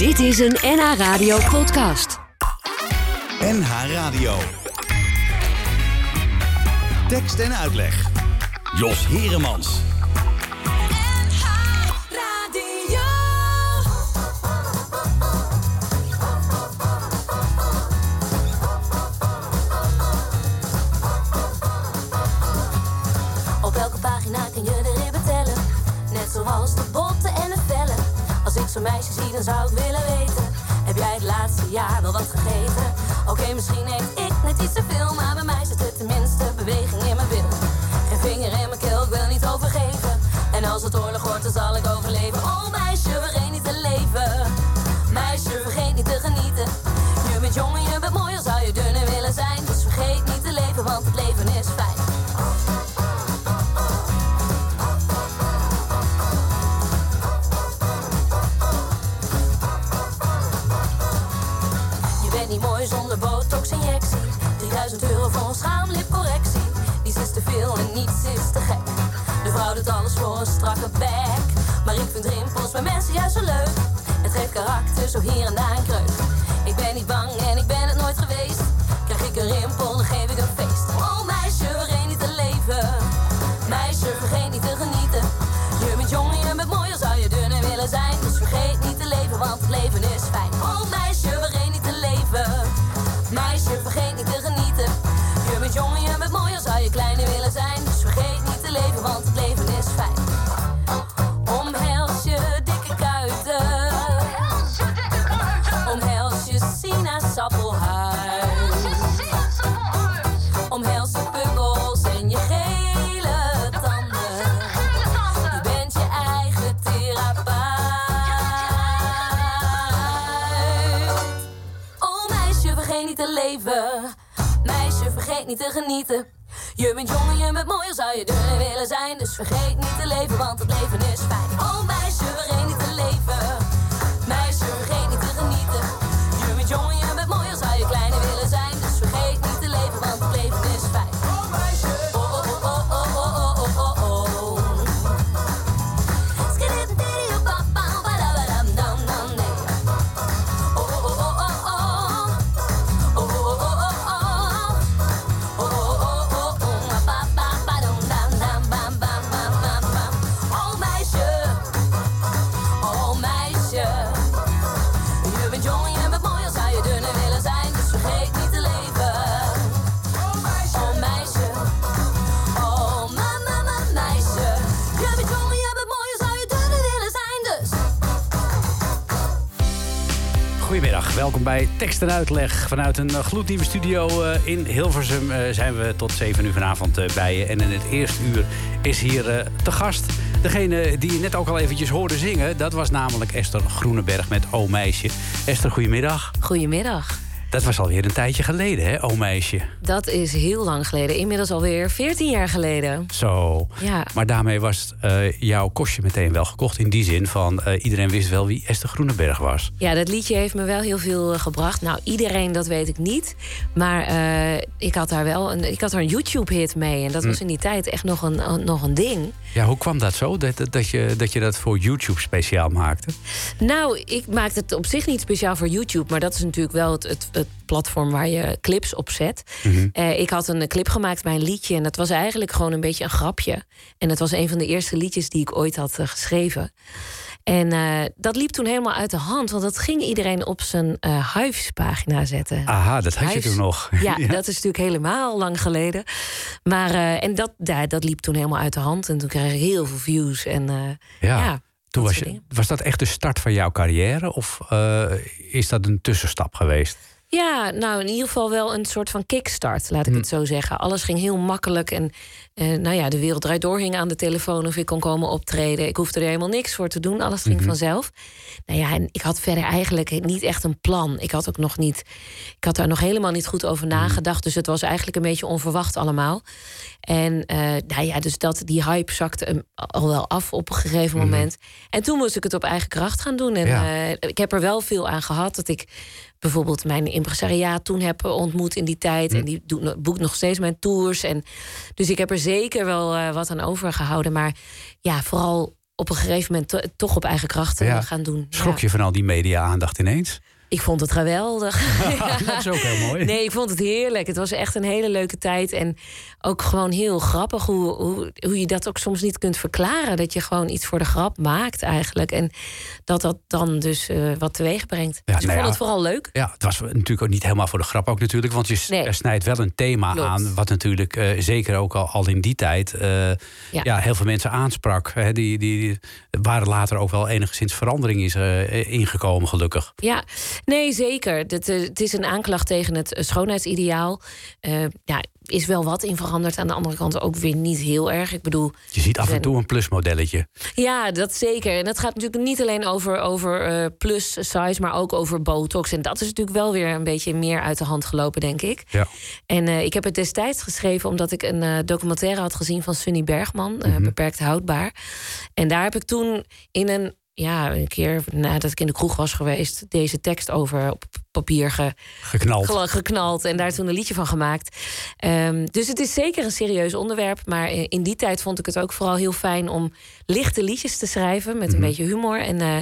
Dit is een NH Radio podcast. NH Radio. Tekst en uitleg. Jos Heremans. Op welke pagina kun je de ribben tellen? Net zoals de vellen. Zo'n meisje zie, dan zou ik willen weten. Heb jij het laatste jaar wel wat gegeten? Oké, misschien heeft ik net iets te veel, maar bij mij zit er tenminste beweging in mijn wil. Geen vinger in mijn keel, ik wil niet overgeven. En als het oorlog wordt, dan zal ik overleven. Oh een strakke bek. Maar ik vind rimpels bij mensen juist zo leuk. Het geeft karakter, zo hier en daar een kreuk. Ik ben niet bang en ik ben het nooit geweest. Krijg ik een rimpel, dan geef ik een feest. Oh meisje, vergeet niet te leven. Meisje, vergeet niet te genieten. Je bent jong en je bent mooi, al zou je dunner willen zijn. Dus vergeet niet te leven, want het leven is fijn. Oh meisje, vergeet niet te leven. Meisje, vergeet niet te genieten. Je bent jong en je bent mooi, al zou je kleiner willen zijn. Dus vergeet niet te leven, want het leven is te genieten. Je bent jong en je bent mooi, zou je dunner willen zijn. Dus vergeet niet te leven, want het leven is fijn. Oh meisje, vergeet niet te leven. Welkom bij Tekst en Uitleg. Vanuit een eh, gloednieuwe studio eh, in Hilversum eh, zijn we tot 7 uur vanavond bij je. En in het eerste uur is hier te gast degene die je net ook al eventjes hoorde zingen. Dat was namelijk Esther Groeneberg met O Meisje. Esther, goedemiddag. Goedemiddag. Dat was alweer een tijdje geleden, hè, O Meisje? Dat is heel lang geleden. Inmiddels alweer 14 jaar geleden. Zo. Ja. Maar daarmee was eh, jouw kostje meteen wel gekocht. In die zin van eh, iedereen wist wel wie Esther Groeneberg was. Ja, dat liedje heeft me wel heel veel eh, gebracht. Nou, iedereen, dat weet ik niet. Maar ik had daar wel een, ik had er een YouTube-hit mee. En dat was in die tijd echt nog een, nog een ding. Ja, hoe kwam dat zo? Dat, dat, dat je, dat je dat voor YouTube speciaal maakte? Nou, ik maakte het op zich niet speciaal voor YouTube. Maar dat is natuurlijk wel het, het, het platform waar je clips op zet. Eh, ik had een clip gemaakt bij een liedje. En dat was eigenlijk gewoon een beetje een grapje. En het was een van de eerste liedjes die ik ooit had eh, geschreven. En eh, dat liep toen helemaal uit de hand. Want dat ging iedereen op zijn eh Hives-pagina zetten. Aha, dat had je toen nog. Ja, dat is natuurlijk helemaal lang geleden. Maar en dat, ja, dat liep toen helemaal uit de hand. En toen kreeg ik heel veel views. En Ja. ja, Toen dat was, je, dingen. was dat echt de start van jouw carrière? Of is dat een tussenstap geweest? Ja, nou in ieder geval wel een soort van kickstart, laat ik het zo zeggen. Alles ging heel makkelijk en eh, nou ja, de wereld draait door hing aan de telefoon of ik kon komen optreden. Ik hoefde er helemaal niks voor te doen, alles ging vanzelf. Nou ja, en ik had verder eigenlijk niet echt een plan. Ik had ook nog niet, ik had daar nog helemaal niet goed over nagedacht. Dus het was eigenlijk een beetje onverwacht allemaal. En eh, nou ja, dus dat, die hype zakte al wel af op een gegeven moment. En toen moest ik het op eigen kracht gaan doen. En Ja. eh, ik heb er wel veel aan gehad dat ik bijvoorbeeld mijn impresariaat toen heb ontmoet in die tijd. En die doet, boekt nog steeds mijn tours. En, dus ik heb er zeker wel eh, wat aan overgehouden. Maar ja, vooral op een gegeven moment to- toch op eigen krachten Ja. gaan doen. Schrok Ja. je van al die media-aandacht ineens? Ik vond het geweldig. dat is ook heel mooi. Nee, ik vond het heerlijk. Het was echt een hele leuke tijd. En ook gewoon heel grappig hoe, hoe, hoe je dat ook soms niet kunt verklaren. Dat je gewoon iets voor de grap maakt eigenlijk. En dat dat dan dus eh, wat teweeg brengt. Ja, dus ik nou vond ja. het vooral leuk. Ja, het was natuurlijk ook niet helemaal voor de grap ook natuurlijk. Want je Nee. snijdt wel een thema Klopt. aan... wat natuurlijk eh, zeker ook al, al in die tijd... eh, ja. heel veel mensen aansprak. Hè, die, die, die waren later ook wel enigszins verandering is ingekomen, gelukkig. Ja, nee, zeker. Het, eh, het is een aanklacht tegen het eh, schoonheidsideaal. Eh ja, is wel wat in veranderd. Aan de andere kant ook weer niet heel erg. Ik bedoel, Je ziet af en toe een plusmodelletje. Ja, dat zeker. En dat gaat natuurlijk niet alleen over, over plus size, maar ook over botox. En dat is natuurlijk wel weer een beetje meer uit de hand gelopen, denk ik. Ja. En ik heb het destijds geschreven omdat ik een documentaire had gezien van Sunny Bergman, Mhm. Beperkt Houdbaar. En daar heb ik toen in een, ja, een keer nadat ik in de kroeg was geweest, deze tekst over op papier ge, Geknald. Geknald en daar toen een liedje van gemaakt. Ehm, dus het is zeker een serieus onderwerp. Maar in in die tijd vond ik het ook vooral heel fijn om lichte liedjes te schrijven met een Mhm. beetje humor. En eh,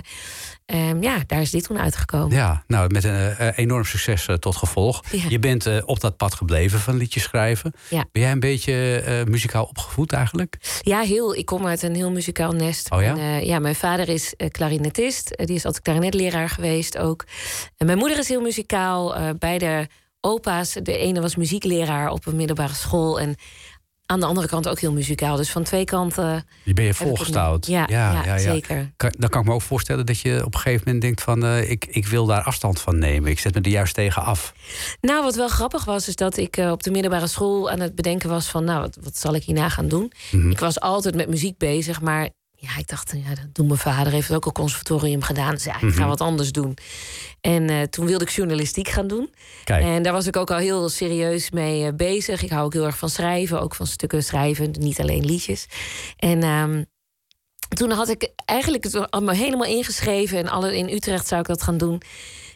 ehm, ja, daar is dit toen uitgekomen. Ja, nou, met een eh, enorm succes eh, tot gevolg. Ja. Je bent eh, op dat pad gebleven van liedjes schrijven. Ja. Ben jij een beetje eh, muzikaal opgevoed eigenlijk? Ja, heel. Ik kom uit een heel muzikaal nest. Oh ja? En, eh, ja, mijn vader is eh, klarinetist. Eh, die is altijd klarinetleraar geweest ook. En mijn moeder is heel muzikaal. Eh, beide opa's. De ene was muziekleraar op een middelbare school. En aan de andere kant ook heel muzikaal. Dus van twee kanten. Je ben je volgestouwd. nu. Ja, ja, zeker. Kan, dan kan ik me ook voorstellen dat je op een gegeven moment denkt van... eh, ik, ik wil daar afstand van nemen. Ik zet me er juist tegen af. Nou, wat wel grappig was, is dat ik eh, op de middelbare school aan het bedenken was van, nou, wat, wat zal ik hierna gaan doen? Mhm. Ik was altijd met muziek bezig, maar ja, ik dacht, ja, dat doet mijn vader, heeft ook een conservatorium gedaan. Dus ja, ik ga Mhm. wat anders doen. En eh, toen wilde ik journalistiek gaan doen. Kijk. En daar was ik ook al heel serieus mee eh, bezig. Ik hou ook heel erg van schrijven, ook van stukken schrijven, niet alleen liedjes. En ehm, toen had ik eigenlijk het allemaal helemaal ingeschreven. En alle, in Utrecht zou ik dat gaan doen.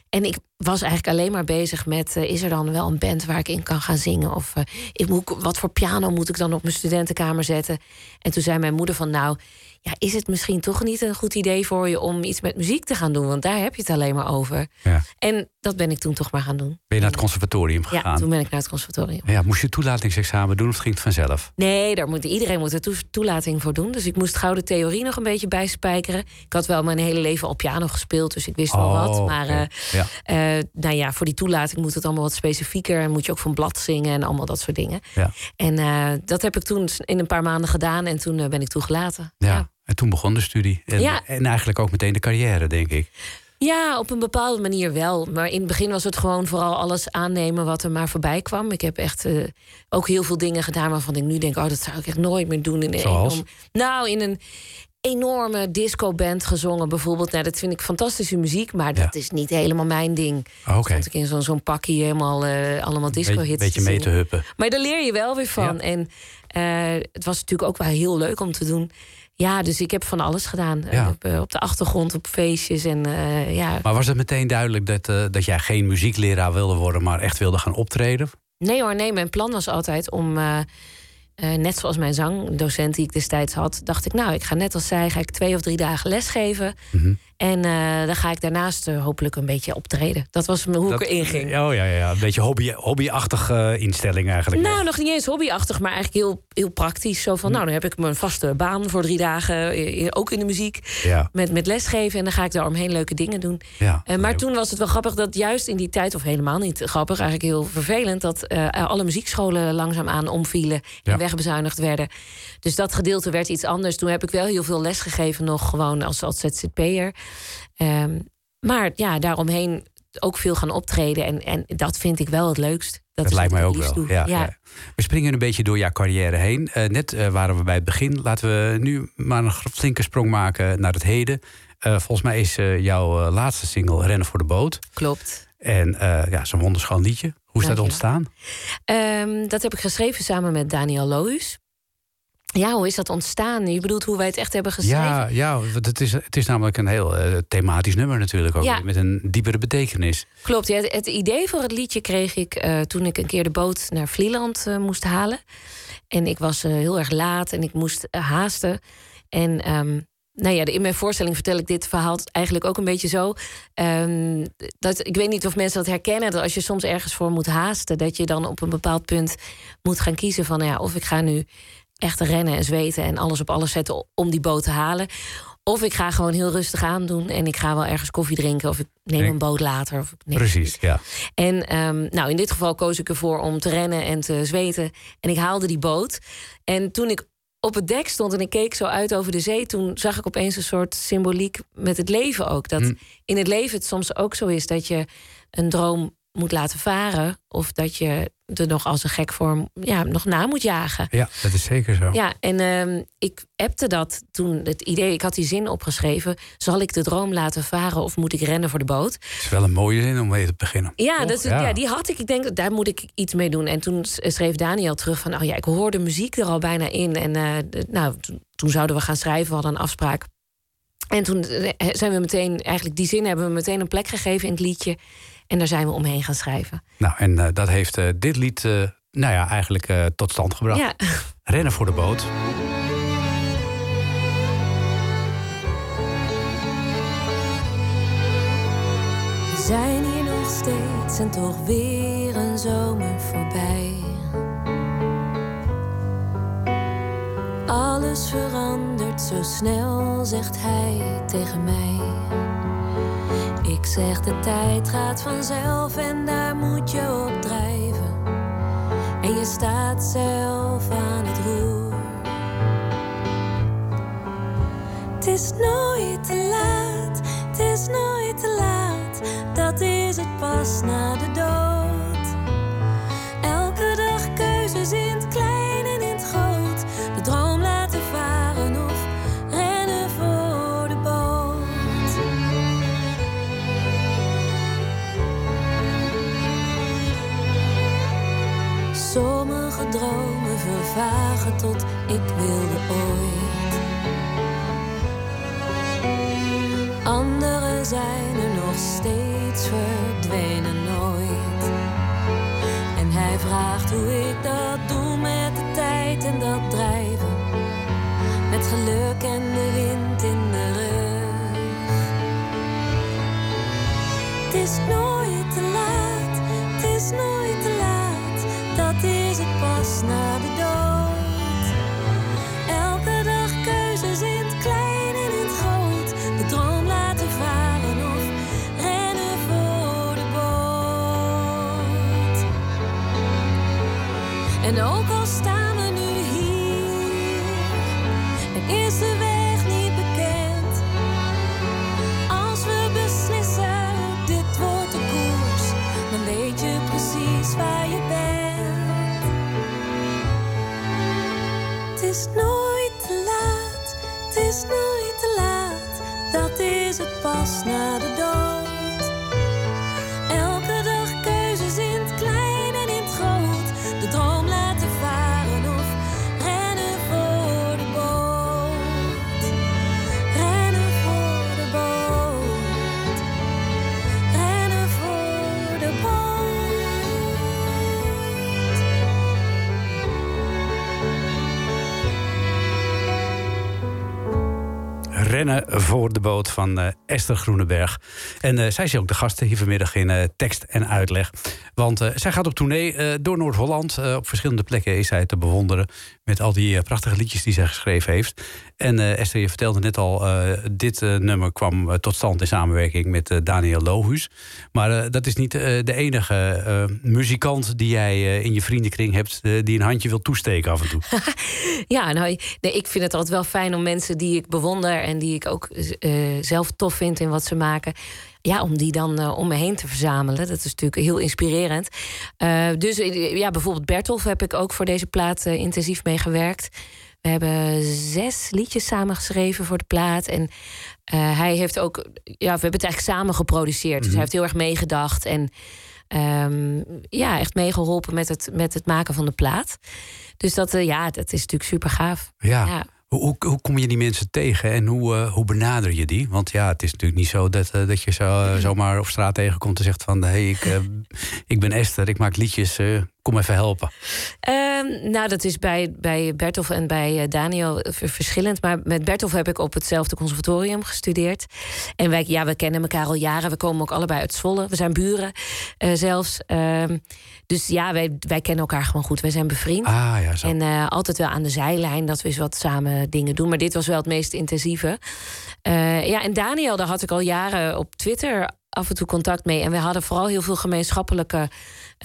En ik was eigenlijk alleen maar bezig met... eh, is er dan wel een band waar ik in kan gaan zingen? Of ik moet, wat voor piano moet ik dan op mijn studentenkamer zetten? En toen zei mijn moeder van... nou, ja, is het misschien toch niet een goed idee voor je... om iets met muziek te gaan doen? Want daar heb je het alleen maar over. Ja. En dat ben ik toen toch maar gaan doen. Ben je naar het conservatorium Ja, gegaan? toen ben ik naar het conservatorium. Ja, moest je toelatingsexamen doen of ging het vanzelf? Nee, daar moet, iedereen moet er toe- toelating voor doen. Dus ik moest gauw de theorie nog een beetje bijspijkeren. Ik had wel mijn hele leven al piano gespeeld, dus ik wist wel Oh, wat. Maar eh, Ja. eh, nou ja, voor die toelating moet het allemaal wat specifieker. En moet je ook van blad zingen en allemaal dat soort dingen. Ja. En eh, dat heb ik toen in een paar maanden gedaan. En toen ben ik toegelaten. Ja. En toen begon de studie. En, Ja. en eigenlijk ook meteen de carrière, denk ik. Ja, op een bepaalde manier wel. Maar in het begin was het gewoon vooral alles aannemen wat er maar voorbij kwam. Ik heb echt eh, ook heel veel dingen gedaan waarvan ik nu denk: oh, dat zou ik echt nooit meer doen. In een Zoals? enorm- nou, in een enorme discoband gezongen bijvoorbeeld. Nou, dat vind ik fantastische muziek, maar dat Ja. is niet helemaal mijn ding. Oh, Oké. Ik in zo'n zo'n pakje helemaal eh, allemaal disco Beetje, hits beetje mee te huppen. Maar daar leer je wel weer van. Ja. En eh, het was natuurlijk ook wel heel leuk om te doen. Ja, dus ik heb van alles gedaan. Ja. Eh, Op, eh, op de achtergrond, op feestjes en eh, ja. Maar was het meteen duidelijk dat, dat jij geen muziekleraar wilde worden... maar echt wilde gaan optreden? Nee hoor, nee. Mijn plan was altijd om, net zoals mijn zangdocent die ik destijds had, dacht ik, nou, ik ga net als zij, ga ik twee of drie dagen lesgeven. Mhm. En eh, dan ga ik daarnaast eh, hopelijk een beetje optreden. Dat was hoe Dat- ik erin ging. Oh ja, ja, ja. Een beetje hobby, hobbyachtige instelling eigenlijk. Nou, nog niet eens hobbyachtig, maar eigenlijk heel, heel praktisch. Zo van, Hm. nou, dan heb ik mijn vaste baan voor drie dagen, eh, ook in de muziek, Ja, met, met lesgeven. En dan ga ik daar omheen leuke dingen doen. ja. Eh, maar toen was het wel grappig dat juist in die tijd, of helemaal niet grappig, eigenlijk heel vervelend, dat eh, alle muziekscholen langzaamaan omvielen en Ja. wegbezuinigd werden. Dus dat gedeelte werd iets anders. Toen heb ik wel heel veel les gegeven, nog gewoon als, als ZZP'er. Ehm, maar ja, daaromheen ook veel gaan optreden. En, en dat vind ik wel het leukst. Dat, lijkt mij ook wel. Ja, ja. We springen een beetje door jouw carrière heen. Eh, net eh, waren we bij het begin. Laten we nu maar een flinke sprong maken naar het heden. Eh, volgens mij is jouw laatste single Rennen voor de Boot. Klopt. En ja, zo'n wonderschoon liedje. Hoe is dat ontstaan? Ehm, dat heb ik geschreven samen met Daniel Lohuus. Ja, hoe is dat ontstaan? Je bedoelt hoe wij het echt hebben geschreven? Ja, ja het, is, het is namelijk een heel eh, thematisch nummer natuurlijk ook. Ja. Met een diepere betekenis. Klopt, ja, het, het idee voor het liedje kreeg ik eh, toen ik een keer de boot naar Vlieland eh, moest halen. En ik was heel erg laat en ik moest haasten. En ehm, nou ja, in mijn voorstelling vertel ik dit verhaal eigenlijk ook een beetje zo. Ehm, dat, ik weet niet of mensen dat herkennen. Dat als je soms ergens voor moet haasten, dat je dan op een bepaald punt moet gaan kiezen van nou ja, of ik ga nu echt rennen en zweten en alles op alles zetten om die boot te halen. Of ik ga gewoon heel rustig aandoen en ik ga wel ergens koffie drinken of ik neem een boot later. Of ik neem Precies, ja. En ehm, nou, in dit geval koos ik ervoor om te rennen en te zweten. En ik haalde die boot. En toen ik op het dek stond en ik keek zo uit over de zee, toen zag ik opeens een soort symboliek met het leven ook. Dat Hm. in het leven het soms ook zo is dat je een droom moet laten varen. Of dat je er nog als een gek voor ja, nog na moet jagen. Ja, dat is zeker zo. Ja, en ehm, ik appte dat toen het idee, ik had die zin opgeschreven. Zal ik de droom laten varen of moet ik rennen voor de boot? Het is wel een mooie zin om mee te beginnen. Ja, dat is, ja. die had ik. Ik denk, daar moet ik iets mee doen. En toen schreef Daniel terug van... oh ja, ik hoorde muziek er al bijna in. En eh, nou, toen, toen zouden we gaan schrijven, we hadden een afspraak. En toen eh, zijn we meteen, eigenlijk die zin hebben we meteen een plek gegeven in het liedje. En daar zijn we omheen gaan schrijven. Nou, en eh, dat heeft eh, dit lied, eh, nou ja, eigenlijk eh, tot stand gebracht. Ja, Rennen voor de boot. We zijn hier nog steeds en toch weer een zomer voorbij. Alles verandert zo snel, zegt hij tegen mij. Ik zeg de tijd gaat vanzelf en daar moet je op drijven. En je staat zelf aan het roer. Het is nooit te laat, het is nooit te laat. Dat is het pas na de tot ik wilde ooit. Anderen zijn er nog steeds verdwenen nooit. En hij vraagt hoe ik dat doe met de tijd en dat drijven. Met geluk en de wind in de rug. Het is nooit Voor de boot van eh, Esther Groeneberg. En eh, zij is ook de gasten hier vanmiddag in eh, tekst en uitleg. Want zij gaat op tournee door Noord-Holland. Op verschillende plekken is zij te bewonderen. Met al die prachtige liedjes die zij geschreven heeft. En eh, Esther, je vertelde net al, eh, dit eh, nummer kwam tot stand in samenwerking met Daniel Lohuus. Maar dat is niet de enige muzikant die jij in je vriendenkring hebt... die een handje wil toesteken af en toe. Ja, nou, ik vind het altijd wel fijn om mensen die ik bewonder en die ik ook zelf tof vind in wat ze maken. Ja, om die dan om me heen te verzamelen. Dat is natuurlijk heel inspirerend. Dus ja, bijvoorbeeld Bertolf heb ik ook voor deze plaat intensief mee gewerkt. We hebben zes liedjes samengeschreven voor de plaat. En eh, hij heeft ook, ja, we hebben het eigenlijk samen geproduceerd. Dus hij heeft heel erg meegedacht. En ehm, ja, echt meegeholpen met het, met het maken van de plaat. Dus dat, eh, ja, dat is natuurlijk super gaaf. Ja. Ja. Hoe, hoe, kom je die mensen tegen en hoe, eh, hoe benader je die? Want ja, het is natuurlijk niet zo dat, dat je zo, zomaar op straat tegenkomt en zegt van... hé, hey, ik, ik ben Esther, ik maak liedjes, Kom even helpen. Ehm, nou, dat is bij, bij Bertolf en bij uh, Daniel verschillend. Maar met Bertolf heb ik op hetzelfde conservatorium gestudeerd. En wij, ja, we kennen elkaar al jaren. We komen ook allebei uit Zwolle. We zijn buren uh, zelfs. Ehm, dus ja, wij, wij kennen elkaar gewoon goed. Wij zijn bevriend. Ah, ja, zo. En uh, altijd wel aan de zijlijn dat we eens wat samen dingen doen. Maar dit was wel het meest intensieve. ja, en Daniel, daar had ik al jaren op Twitter af en toe contact mee. En we hadden vooral heel veel gemeenschappelijke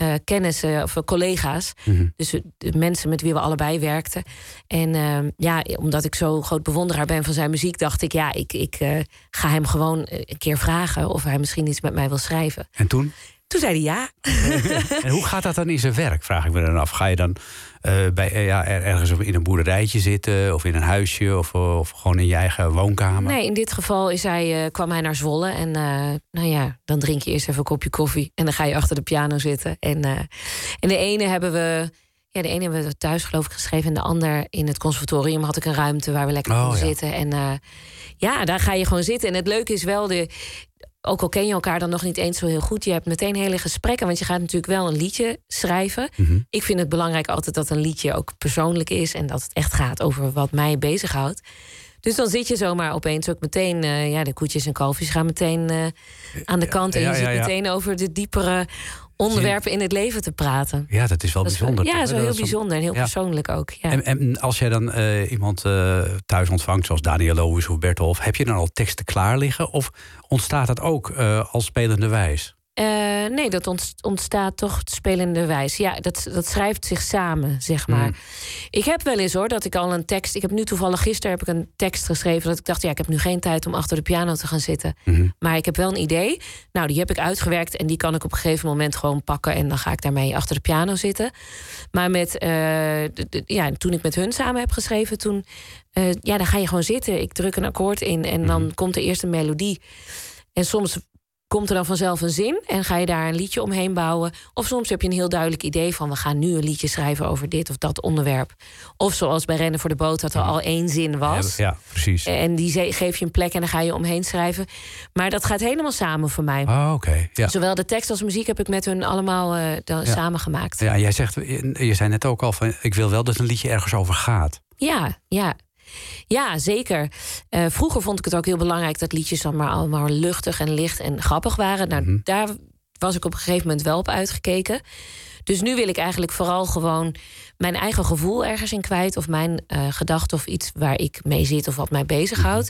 uh, kennissen of collega's. Mhm. Dus de mensen met wie we allebei werkten. En uh, ja, omdat ik zo groot bewonderaar ben van zijn muziek, dacht ik, ja, ik, ik uh, ga hem gewoon een keer vragen of hij misschien iets met mij wil schrijven. En toen? Toen zei hij ja. en hoe gaat dat dan in zijn werk, vraag ik me dan af. Ga je dan uh, bij, uh, ja, ergens in een boerderijtje zitten of in een huisje of, of gewoon in je eigen woonkamer? Nee, in dit geval is hij, uh, kwam hij naar Zwolle en nou ja, dan drink je eerst even een kopje koffie en dan ga je achter de piano zitten. En, en de ene hebben we. Ja, de ene hebben we thuis geloof ik geschreven en de ander in het conservatorium had ik een ruimte waar we lekker oh, konden ja. zitten. En ja, daar ga je gewoon zitten. En het leuke is wel de, ook al ken je elkaar dan nog niet eens zo heel goed, je hebt meteen hele gesprekken. Want je gaat natuurlijk wel een liedje schrijven. Mm -hmm. Ik vind het belangrijk altijd dat een liedje ook persoonlijk is en dat het echt gaat over wat mij bezighoudt. Dus dan zit je zomaar opeens ook meteen, uh, ja, de koetjes en kalfjes gaan meteen uh, aan de kant. En ja, je ja, zit meteen over de diepere onderwerpen in het leven te praten. Ja, dat is wel Dat is bijzonder. ja, dat is wel heel bijzonder en heel ja. persoonlijk ook. Ja. En, en als jij dan eh, iemand eh, thuis ontvangt, zoals Daniel Loos of Bertolf, heb je dan al teksten klaar liggen? Of ontstaat dat ook eh, als spelende wijs? Eh, nee, dat ont- ontstaat toch spelende wijs. Ja, dat, dat schrijft zich samen, zeg maar. Mm. Ik heb wel eens hoor dat ik al een tekst. Ik heb nu toevallig gisteren heb ik een tekst geschreven. Dat ik dacht, ja, ik heb nu geen tijd om achter de piano te gaan zitten. Mhm. Maar ik heb wel een idee. Nou, die heb ik uitgewerkt en die kan ik op een gegeven moment gewoon pakken. En dan ga ik daarmee achter de piano zitten. Maar met, eh, de- de- ja, toen ik met hun samen heb geschreven, toen. eh, ja, dan ga je gewoon zitten. Ik druk een akkoord in en dan komt er eerst een melodie. En soms komt er dan vanzelf een zin en ga je daar een liedje omheen bouwen. Of soms heb je een heel duidelijk idee van... we gaan nu een liedje schrijven over dit of dat onderwerp. Of zoals bij Rennen voor de Boot, dat er al één zin was. Ja, precies. En die geef je een plek en dan ga je omheen schrijven. Maar dat gaat helemaal samen voor mij. Oh, oké. Ja. Zowel de tekst als muziek heb ik met hun allemaal eh, dan Ja. samen gemaakt. ja, jij zegt, je zei net ook al van, ik wil wel dat een liedje ergens over gaat. Ja, ja. Ja, zeker. Eh, vroeger vond ik het ook heel belangrijk dat liedjes dan maar allemaal luchtig en licht en grappig waren. Nou, Mhm. daar was ik op een gegeven moment wel op uitgekeken. Dus nu wil ik eigenlijk vooral gewoon mijn eigen gevoel ergens in kwijt. Of mijn eh gedachte of iets waar ik mee zit of wat mij bezighoudt.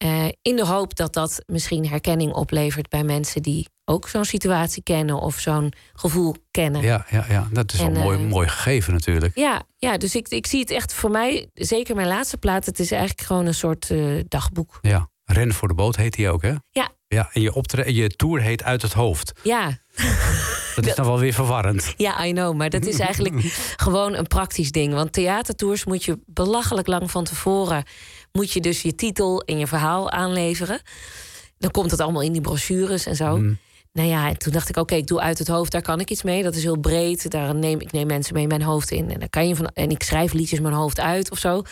Eh, in de hoop dat dat misschien herkenning oplevert bij mensen die ook zo'n situatie kennen of zo'n gevoel kennen. Ja, ja, ja. dat is En, wel mooi, eh, mooi gegeven natuurlijk. Ja, ja dus ik, ik zie het echt voor mij, zeker mijn laatste plaat, het is eigenlijk gewoon een soort eh, dagboek. Ja. Ren voor de boot heet die ook, hè? Ja. Ja, en je, optre je tour heet Uit het Hoofd. Ja, Dat is dan wel weer verwarrend. ja, I know. Maar dat is eigenlijk gewoon een praktisch ding. Want theatertours moet je belachelijk lang van tevoren... moet je dus je titel en je verhaal aanleveren. Dan komt het allemaal in die brochures en zo. Mhm. Nou ja, en toen dacht ik, oké, ik doe uit het hoofd, daar kan ik iets mee. Dat is heel breed. Daar neem, ik neem mensen mee mijn hoofd in. En, daar kan je van, en ik schrijf liedjes mijn hoofd uit of zo.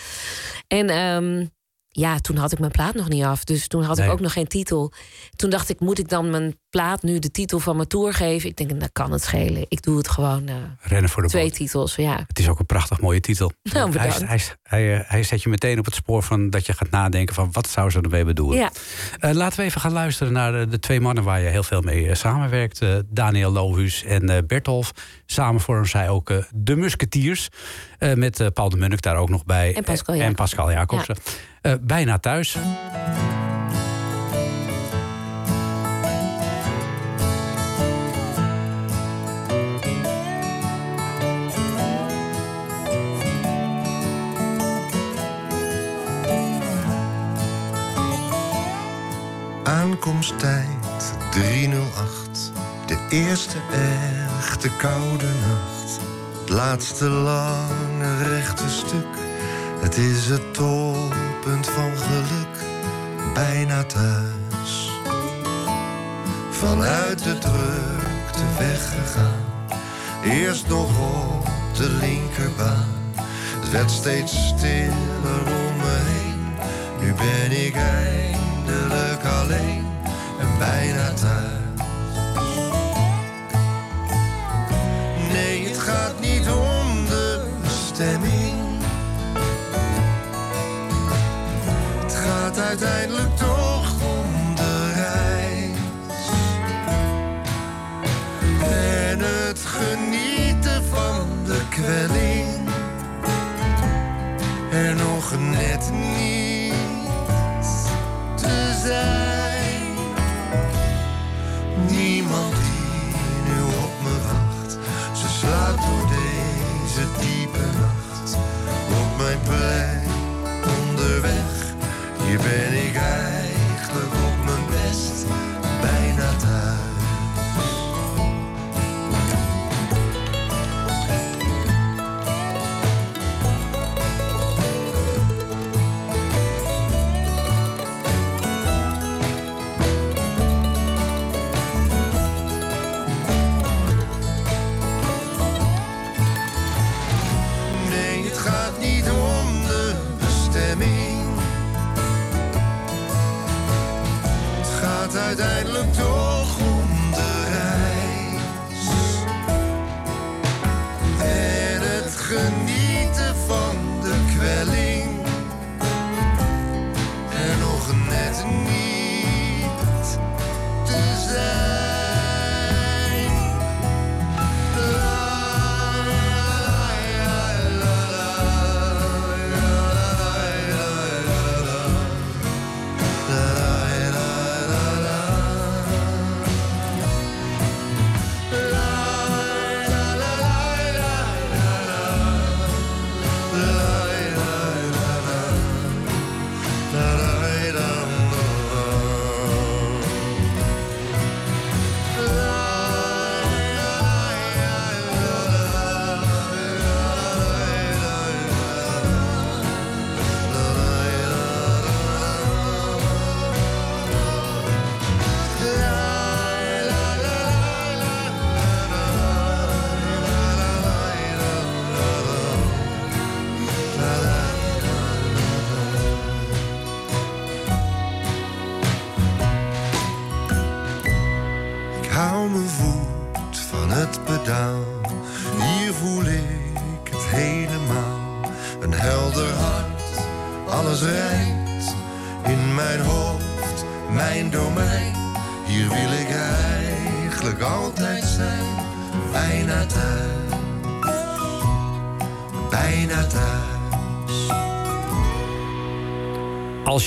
En ehm, ja, toen had ik mijn plaat nog niet af. Dus toen had Nee. ik ook nog geen titel. Toen dacht ik, moet ik dan mijn plaat nu de titel van mijn tour geven? Ik denk, dat kan het schelen. Ik doe het gewoon eh, Rennen voor de twee boot. titels. Ja. Het is ook een prachtig mooie titel. Nou, hij, hij, hij, hij zet je meteen op het spoor van dat je gaat nadenken van wat zou ze ermee bedoelen. ja. Eh, laten we even gaan luisteren naar de, de twee mannen waar je heel veel mee eh, samenwerkt. Eh, Daniel Lohuus en eh, Bertolf. Samen vormen zij ook eh, de Musketeers. Eh, met eh, Paul de Munnik daar ook nog bij. En Pascal en Jacobs. Pascal Jacobsen. Eh, bijna thuis. Aankomsttijd 308. De eerste echte koude nacht. Het laatste lange rechte stuk. Het is het toppunt van geluk. Bijna thuis. Vanuit de drukte weggegaan. Eerst nog op de linkerbaan. Het werd steeds stiller om me heen. Nu ben ik eindelijk alleen en bijna thuis. Nee, het gaat niet om de stemming. Het gaat uiteindelijk toch om de reis. En het genieten van de kwelling. En nog net niet. Niemand die nu op me wacht, ze slaapt door deze diepe nacht. Op mijn plek onderweg. Hier ben ik eigenlijk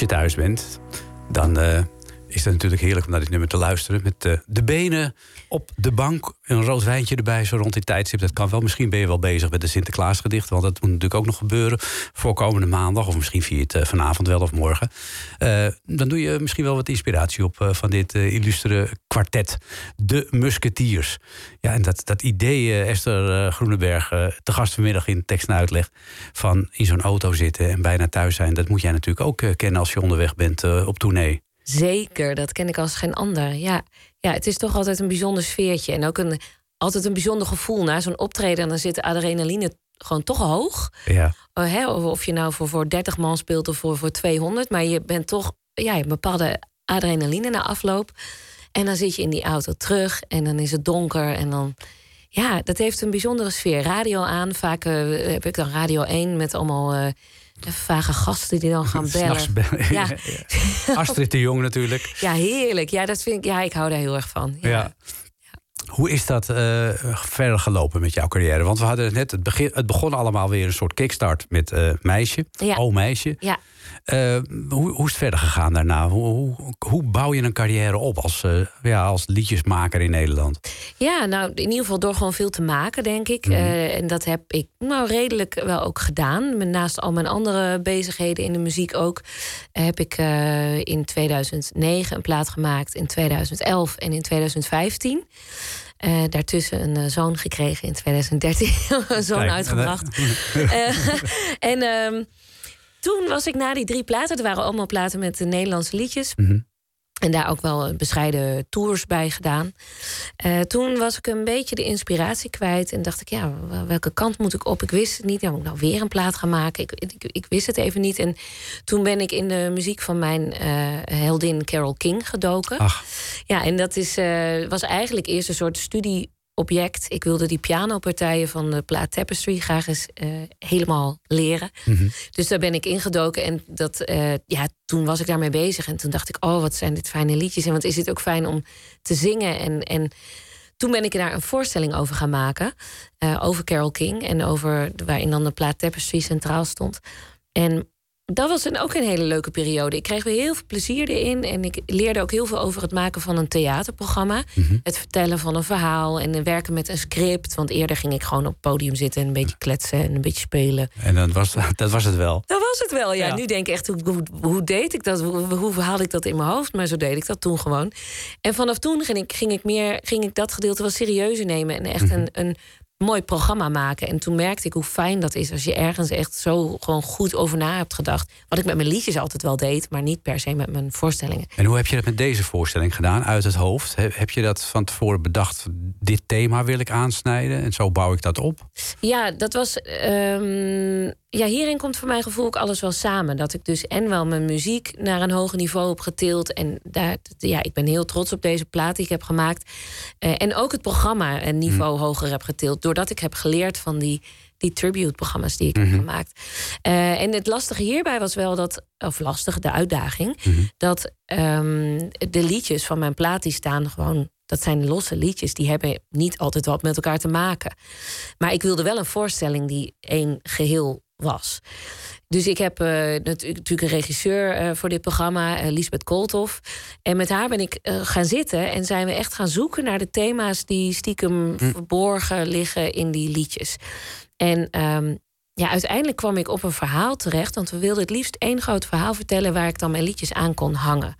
je thuis bent, dan eh, is het natuurlijk heerlijk om naar dit nummer te luisteren. Met eh, de benen op de bank, een rood wijntje erbij, zo rond die tijdstip. Dat kan wel. Misschien ben je wel bezig met de Sinterklaasgedicht. Want dat moet natuurlijk ook nog gebeuren voor komende maandag. Of misschien je het eh, vanavond wel of morgen. Eh, dan doe je misschien wel wat inspiratie op van dit illustere kwartet. De Musketiers. Ja, en dat, dat idee, Esther Groeneberg, te gast vanmiddag in tekst en uitleg. Van in zo'n auto zitten en bijna thuis zijn. Dat moet jij natuurlijk ook kennen als je onderweg bent op tournee. Zeker, dat ken ik als geen ander. Ja, ja, het is toch altijd een bijzonder sfeertje. En ook een, altijd een bijzonder gevoel. Na zo'n optreden, dan zit de adrenaline gewoon toch hoog. Ja. Oh, hè, of je nou voor, voor 30 man speelt of voor, voor 200. Maar je bent toch, ja, een bepaalde adrenaline na afloop. En dan zit je in die auto terug en dan is het donker. En dan, ja, dat heeft een bijzondere sfeer. Radio aan, vaak eh, heb ik dan Radio 1 met allemaal eh, vage gasten die dan gaan bellen. Bellen. Ja. Astrid de Jong natuurlijk. Ja, heerlijk. Ja, dat vind ik, ja, ik hou daar heel erg van. Ja. Ja. Hoe is dat eh, verder gelopen met jouw carrière? Want we hadden het net, het, begin, het begon allemaal weer een soort kickstart met eh, Meisje. Ja. Oh Meisje. Ja. Eh, hoe, hoe is het verder gegaan daarna? Hoe, hoe, hoe bouw je een carrière op als, eh, ja, als liedjesmaker in Nederland? Ja, nou, in ieder geval door gewoon veel te maken, denk ik. Mhm. Eh, en dat heb ik nou redelijk wel ook gedaan. Naast al mijn andere bezigheden in de muziek ook... heb ik in 2009 een plaat gemaakt, in 2011 en in 2015... Eh, daartussen een zoon gekregen in 2013. een zoon uitgebracht. Eh, en ehm, toen was ik na die drie platen... het waren allemaal platen met de Nederlandse liedjes... Mhm. En daar ook wel bescheiden tours bij gedaan. Eh, toen was ik een beetje de inspiratie kwijt. En dacht ik, ja, wel- welke kant moet ik op? Ik wist het niet. Ja, moet ik nou weer een plaat gaan maken? Ik, ik, ik wist het even niet. En toen ben ik in de muziek van mijn eh, heldin Carol King gedoken. Ach, Ja, en dat is, eh, was eigenlijk eerst een soort studieobject. Ik wilde die pianopartijen van de plaat Tapestry graag eens eh, helemaal leren. Dus daar ben ik ingedoken. En dat, eh, ja, toen was ik daarmee bezig. En toen dacht ik, oh, wat zijn dit fijne liedjes. En wat is het ook fijn om te zingen. En, en toen ben ik daar een voorstelling over gaan maken. eh, over Carole King en over waarin dan de plaat Tapestry centraal stond. En dat was een, ook een hele leuke periode. Ik kreeg weer heel veel plezier erin. En ik leerde ook heel veel over het maken van een theaterprogramma. Het vertellen van een verhaal en werken met een script. Want eerder ging ik gewoon op het podium zitten en een beetje kletsen en een beetje spelen. En dan was, dat was het wel. Dat was het wel, ja. Ja. Nu denk ik echt, hoe, hoe, hoe deed ik dat? Hoe, hoe haalde ik dat in mijn hoofd? Maar zo deed ik dat toen gewoon. En vanaf toen ging ik, ging ik, meer, ging ik dat gedeelte wel serieuzer nemen. En echt een, een mooi programma maken. En toen merkte ik hoe fijn dat is als je ergens echt zo gewoon goed over na hebt gedacht. Wat ik met mijn liedjes altijd wel deed, maar niet per se met mijn voorstellingen. En hoe heb je dat met deze voorstelling gedaan, uit het hoofd? He- Heb je dat van tevoren bedacht, dit thema wil ik aansnijden... en zo bouw ik dat op? Ja, dat was. ehm, ja, hierin komt voor mijn gevoel ook alles wel samen. Dat ik dus en wel mijn muziek naar een hoger niveau heb getild. En daar, ja, ik ben heel trots op deze plaat die ik heb gemaakt. Eh, en ook het programma een niveau hoger heb getild. Doordat ik heb geleerd van die, die tribute-programma's die ik heb gemaakt. Eh, en het lastige hierbij was wel dat. Of lastig, de uitdaging. Dat ehm, de liedjes van mijn plaat die staan gewoon. Dat zijn losse liedjes, die hebben niet altijd wat met elkaar te maken. Maar ik wilde wel een voorstelling die één geheel was. Dus ik heb eh, natu- natuurlijk een regisseur eh, voor dit programma, eh, Lisbeth Koolthof. En met haar ben ik gaan zitten en zijn we echt gaan zoeken naar de thema's die stiekem verborgen liggen in die liedjes. En ehm, ja, uiteindelijk kwam ik op een verhaal terecht, want we wilden het liefst één groot verhaal vertellen waar ik dan mijn liedjes aan kon hangen.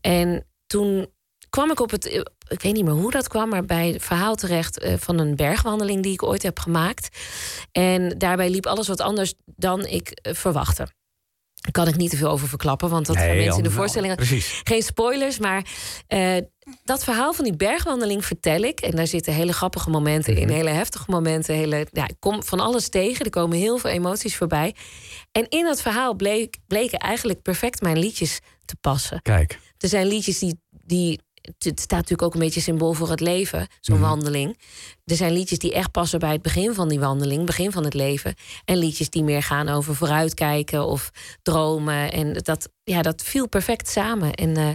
En toen kwam ik op het. Ik weet niet meer hoe dat kwam, maar bij het verhaal terecht eh, van een bergwandeling die ik ooit heb gemaakt. En daarbij liep alles wat anders dan ik eh, verwachtte. Daar kan ik niet te veel over verklappen, want dat gaan Nee, mensen in de voorstellingen. Geen spoilers, maar eh, dat verhaal van die bergwandeling vertel ik. En daar zitten hele grappige momenten in, hele heftige momenten. Hele, ja, ik kom van alles tegen. Er komen heel veel emoties voorbij. En in dat verhaal bleek, bleken eigenlijk perfect mijn liedjes te passen. Kijk. Er zijn liedjes die. die het staat natuurlijk ook een beetje symbool voor het leven, zo'n wandeling. Er zijn liedjes die echt passen bij het begin van die wandeling, begin van het leven. En liedjes die meer gaan over vooruitkijken of dromen. En dat, ja, dat viel perfect samen. En eh,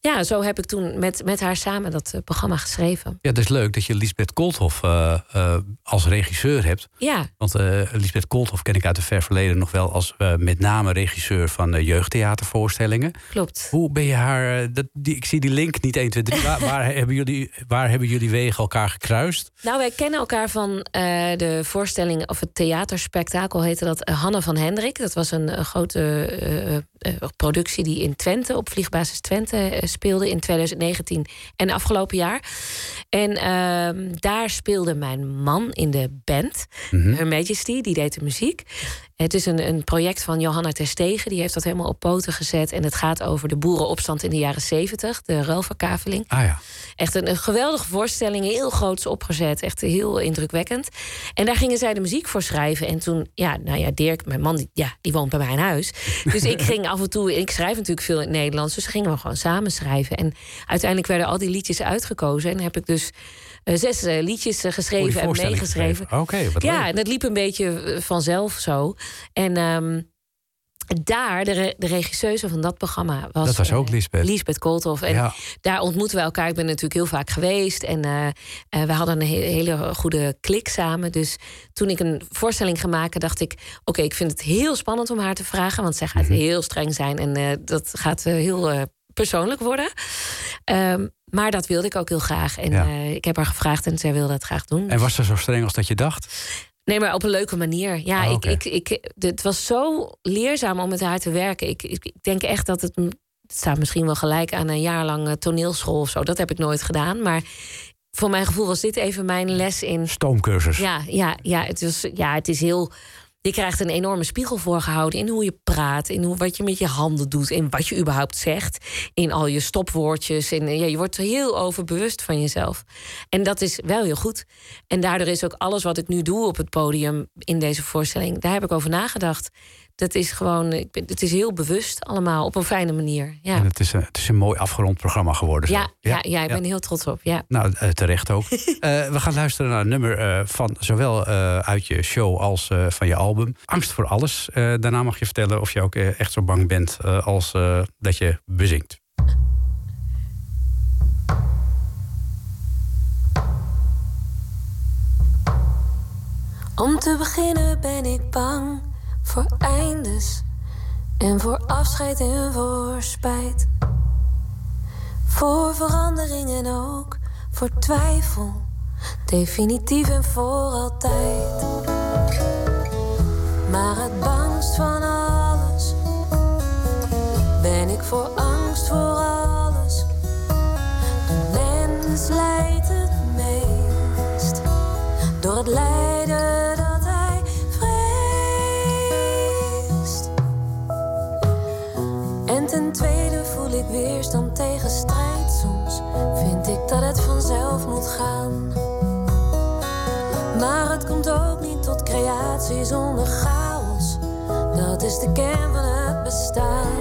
ja, zo heb ik toen met, met haar samen dat eh, programma geschreven. Ja, het is leuk dat je Lisbeth Koolthof eh, eh, als regisseur hebt. Ja, Want Lisbeth Koolthof ken ik uit het ver verleden nog wel... als met name regisseur van jeugdtheatervoorstellingen. klopt. Hoe ben je haar... dat, die, ik zie die link niet 1, 2, 3. Waar, waar, hebben jullie, waar hebben jullie wegen elkaar gekruist? Nou, wij kennen elkaar van de voorstelling, of het theaterspektakel heette dat, Hanne van Hendrik. Dat was een, grote productie die in Twente, op vliegbasis Twente, eh, speelde in 2019 en afgelopen jaar. En ehm, daar speelde mijn man in de band, Her Majesty, die deed de muziek. Het is een, een project van Johanna Terstegen, die heeft dat helemaal op poten gezet. En het gaat over de boerenopstand in de jaren 70, de ruilverkaveling. Ah ja. Echt een, een geweldige voorstelling, heel groots opgezet, echt heel indrukwekkend. En daar gingen zij de muziek voor schrijven. En toen, ja, nou ja, Dirk, mijn man, die, ja, die woont bij mij in huis. Dus ik ging af en toe, ik schrijf natuurlijk veel in het Nederlands, dus gingen we gewoon samen schrijven. En uiteindelijk werden al die liedjes uitgekozen. En heb ik dus eh, zes eh, liedjes eh, geschreven en meegeschreven. geschreven. Oké, wat Ja, en dat liep een beetje vanzelf zo. En eehm, daar, de, re- de regisseuse van dat programma was... Dat was ook eh, Lisbeth. Lisbeth Koolthof. En Ja. daar ontmoeten we elkaar. Ik ben natuurlijk heel vaak geweest. En eh, eh, we hadden een he- hele goede klik samen. Dus toen ik een voorstelling ging maken, dacht ik... oké, ik vind het heel spannend om haar te vragen. Want zij gaat Mhm. heel streng zijn. En dat gaat heel persoonlijk worden. Ehm, maar dat wilde ik ook heel graag. En Ja. ik heb haar gevraagd en zij wilde het graag doen. En was ze zo streng als dat je dacht? Nee, maar op een leuke manier. Ja, Ah, ik, ik, ik, het was zo leerzaam om met haar te werken. Ik, ik, ik denk echt dat het, het staat misschien wel gelijk aan een jaar lang eh, toneelschool of zo. Dat heb ik nooit gedaan. Maar voor mijn gevoel was dit even mijn les in. Stoomcursus. Ja, ja, ja, het, was, ja het is heel. Je krijgt een enorme spiegel voorgehouden in hoe je praat, in hoe, wat je met je handen doet, in wat je überhaupt zegt, in al je stopwoordjes. En ja, je wordt heel overbewust van jezelf. En dat is wel heel goed. En daardoor is ook alles wat ik nu doe op het podium in deze voorstelling, daar heb ik over nagedacht dat is gewoon, ik ben, het is heel bewust allemaal op een fijne manier. Ja. En het is, een, het is een mooi afgerond programma geworden. Ja, ja, ja, ja, ik ben heel trots op. Ja. Nou, eh, terecht ook. Eh, we gaan luisteren naar een nummer eh, van zowel uit je show als van je album. Angst voor alles. daarna mag je vertellen of je ook echt zo bang bent als dat je bezinkt. Om te beginnen ben ik bang voor eindes en voor afscheid en voor spijt. Voor verandering en ook voor twijfel, definitief en voor altijd. Maar het bangst van alles ben ik voor angst voor alles. De mens lijdt het meest door het lijden tweede voel ik weerstand tegen strijd. Soms vind ik dat het vanzelf moet gaan. Maar het komt ook niet tot creatie zonder chaos. Dat is de kern van het bestaan.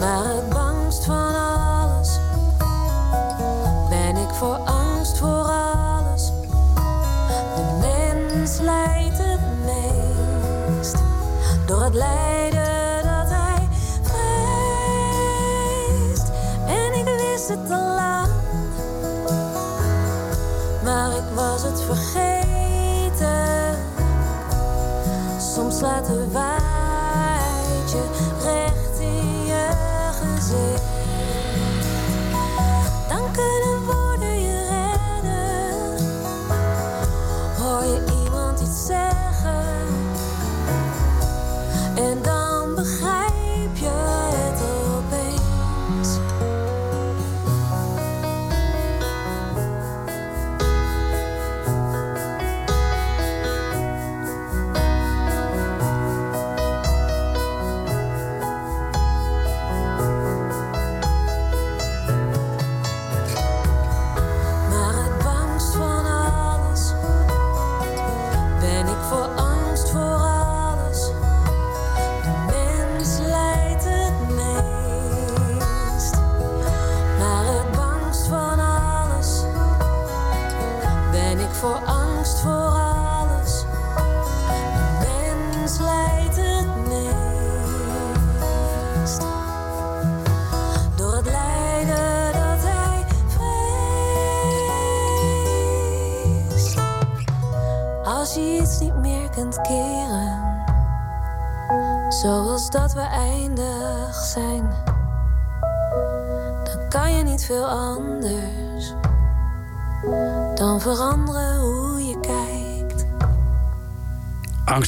Maar het bangst van alles ben ik voor angst voor alles. De mens lijdt het meest door het lijden Soms slaat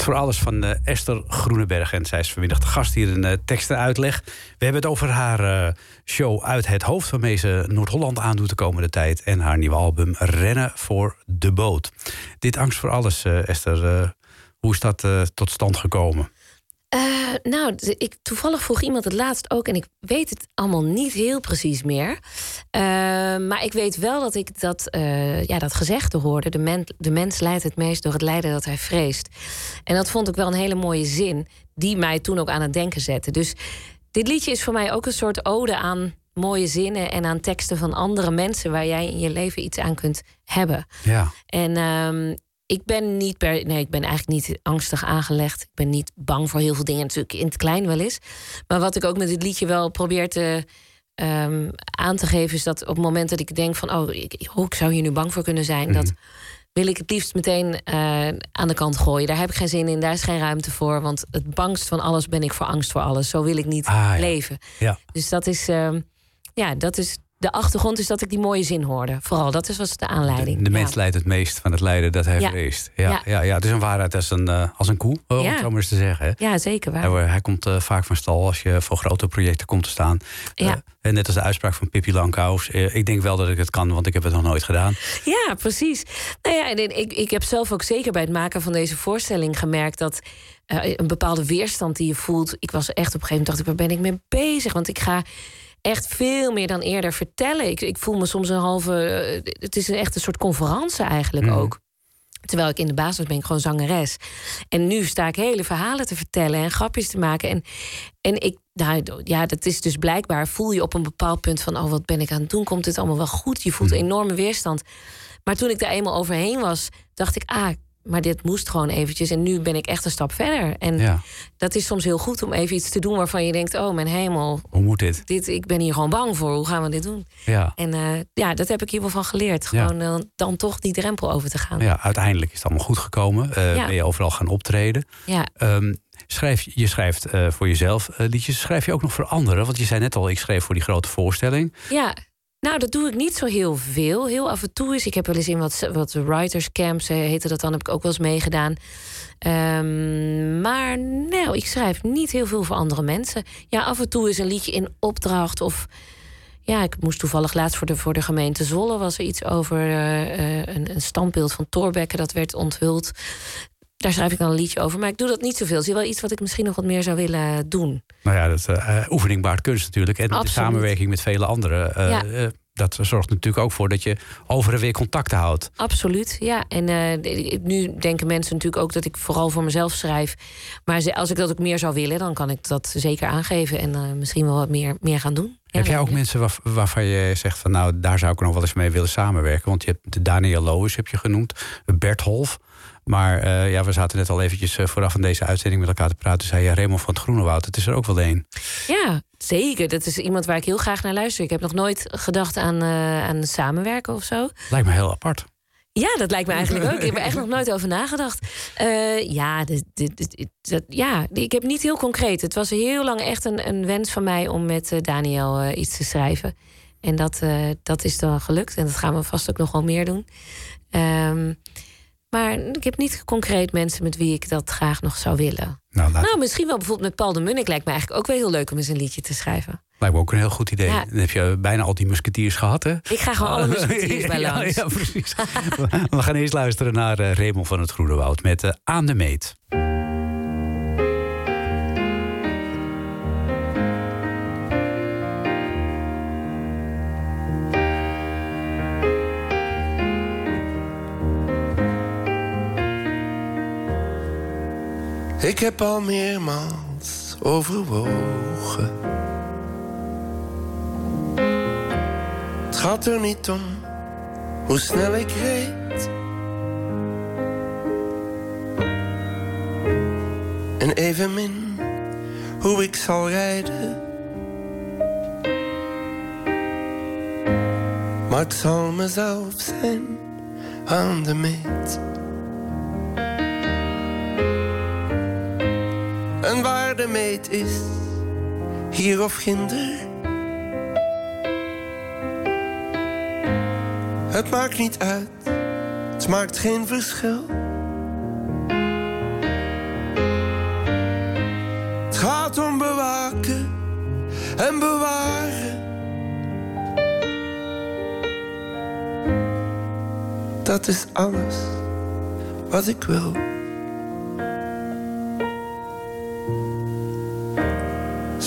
Angst voor alles van eh, Esther Groeneberg. En zij is vanmiddag de gast hier in uh, tekst en uitleg. We hebben het over haar uh, show Uit het Hoofd... waarmee ze Noord-Holland aandoet de komende tijd... en haar nieuwe album Rennen voor de Boot. Dit Angst voor alles, Esther, hoe is dat tot stand gekomen? Uh, nou, ik, toevallig vroeg iemand het laatst ook... en ik weet het allemaal niet heel precies meer. Uh, maar ik weet wel dat ik dat, uh, ja, dat gezegde hoorde. De, men, de mens leidt het meest door het lijden dat hij vreest. En dat vond ik wel een hele mooie zin... die mij toen ook aan het denken zette. Dus dit liedje is voor mij ook een soort ode aan mooie zinnen... en aan teksten van andere mensen... waar jij in je leven iets aan kunt hebben. Ja. En... Um, ik ben niet per. Nee, ik ben eigenlijk niet angstig aangelegd. Ik ben niet bang voor heel veel dingen. Natuurlijk in het klein wel eens. Maar wat ik ook met dit liedje wel probeer te. Um, aan te geven is dat op het moment dat ik denk van oh ik, oh, ik zou hier nu bang voor kunnen zijn, mm. dat wil ik het liefst meteen uh, aan de kant gooien. Daar heb ik geen zin in, daar is geen ruimte voor. Want het bangst van alles ben ik voor angst voor alles. Zo wil ik niet ah, ja. leven. Ja. Dus dat is, uh, ja, dat is de achtergrond is dat ik die mooie zin hoorde. Vooral, dat is, was de aanleiding. De, de mens ja. leidt het meest van het lijden dat hij Ja. vreest. Ja, ja. Ja. Ja, het is een waarheid als een, uh, als een koe, om Ja. het zo maar eens te zeggen. hè. Ja, zeker waar. Hij, hij komt uh, vaak van stal als je voor grote projecten komt te staan. Ja. Uh, en net als de uitspraak van Pippi Langkous. Uh, ik denk wel dat ik het kan, want ik heb het nog nooit gedaan. Ja, precies. Nou ja, en ik, ik heb zelf ook zeker bij het maken van deze voorstelling gemerkt dat eh, een bepaalde weerstand die je voelt. Ik was echt op een gegeven moment dacht ik, waar ben ik mee bezig? Want ik ga echt veel meer dan eerder vertellen. Ik, ik voel me soms een halve. eh, het is een echt een soort conferentie eigenlijk Mhm. ook. Terwijl ik in de basis ben ik gewoon zangeres. En nu sta ik hele verhalen te vertellen en grapjes te maken. En, en ik, nou, ja, dat is dus blijkbaar. Voel je op een bepaald punt van: oh, wat ben ik aan het doen? Komt dit allemaal wel goed? Je voelt enorme weerstand. Maar toen ik er eenmaal overheen was, dacht ik: ah, maar dit moest gewoon eventjes. En nu ben ik echt een stap verder. En Ja. dat is soms heel goed om even iets te doen waarvan je denkt: oh mijn hemel, Hoe moet dit? dit, ik ben hier gewoon bang voor. Hoe gaan we dit doen? Ja. En eh, ja, dat heb ik hier wel van geleerd. Ja. Gewoon eh, dan toch die drempel over te gaan. ja, uiteindelijk is het allemaal goed gekomen. Ja. Ben je overal gaan optreden. Ja. Ehm, schrijf, je schrijft voor jezelf liedjes. Schrijf je ook nog voor anderen? Want je zei net al, ik schreef voor die grote voorstelling. Ja, nou, dat doe ik niet zo heel veel. Heel af en toe is. Ik heb wel eens in wat, wat writers camps, eh, heette dat dan, heb ik ook wel eens meegedaan. Ehm, maar nou, ik schrijf niet heel veel voor andere mensen. Ja, af en toe is een liedje in opdracht of. Ja, ik moest toevallig laatst voor de, voor de gemeente Zolle was er iets over eh, eh, een, een standbeeld van Thorbecke dat werd onthuld. Daar schrijf ik dan een liedje over. Maar ik doe dat niet zoveel. Het is wel iets wat ik misschien nog wat meer zou willen doen. Nou ja, dat eh, oefening baart kunst natuurlijk. En de samenwerking met vele anderen. eh, Ja. eh, dat zorgt natuurlijk ook voor dat je over en weer contacten houdt. Absoluut, ja. En eh, nu denken mensen natuurlijk ook dat ik vooral voor mezelf schrijf. Maar als ik dat ook meer zou willen, dan kan ik dat zeker aangeven. En eh, misschien wel wat meer, meer gaan doen. Ja, Heb jij ook ja. mensen waarv- waarvan je zegt van nou, daar zou ik nog wel eens mee willen samenwerken? Want je hebt de Daniel Loos heb je genoemd, Bert Holf. Maar eh, ja, we zaten net al eventjes eh, vooraf aan deze uitzending met elkaar te praten. Zei je Raymond van het Groenewoud. Het is er ook wel een. Ja, zeker. Dat is iemand waar ik heel graag naar luister. Ik heb nog nooit gedacht aan, eh, aan samenwerken of zo. Lijkt me heel apart. Ja, dat lijkt me eigenlijk ook. Ik heb er echt nog nooit over nagedacht. Ja, dit, dit, dit- dat, ja, ik heb niet heel concreet. Het was heel lang echt een, een wens van mij om met Daniel iets te schrijven. En dat, dat is dan gelukt. En dat gaan we vast ook nog wel meer doen. Ehm, maar ik heb niet concreet mensen met wie ik dat graag nog zou willen. Nou, laat, Nou, misschien wel bijvoorbeeld met Paul de Munnik. Lijkt me eigenlijk ook wel heel leuk om eens een liedje te schrijven. lijkt me ook een heel goed idee. Ja. Dan heb je bijna al die musketiers gehad, hè? Ik ga gewoon alle musketiers bij langs. Ja, precies. We gaan eerst luisteren naar eh, Raymond van het Groenewoud met eh, Aan de Meet. Ik heb al meermaals overwogen. Het gaat er niet om hoe snel ik reed. En evenmin hoe ik zal rijden. Maar het zal mezelf zijn aan de meet. En waar de meet is, hier of ginder. Het maakt niet uit, het maakt geen verschil. Het gaat om bewaken en bewaren. Dat is alles wat ik wil.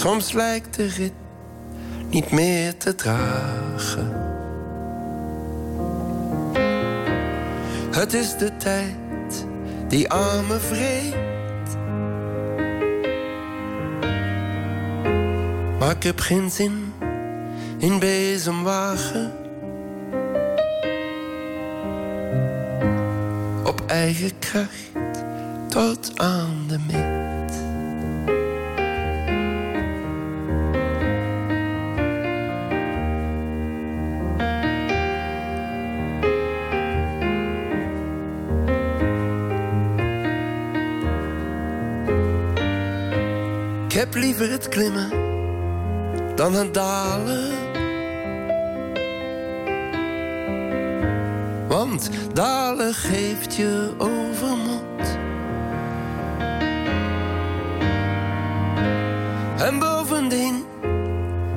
Soms lijkt de rit niet meer te dragen. Het is de tijd die aan me vreet. Maar ik heb geen zin in bezemwagen. Op eigen kracht tot aan de meet. Liever het klimmen dan het dalen. Want dalen geeft je overmoed. En bovendien,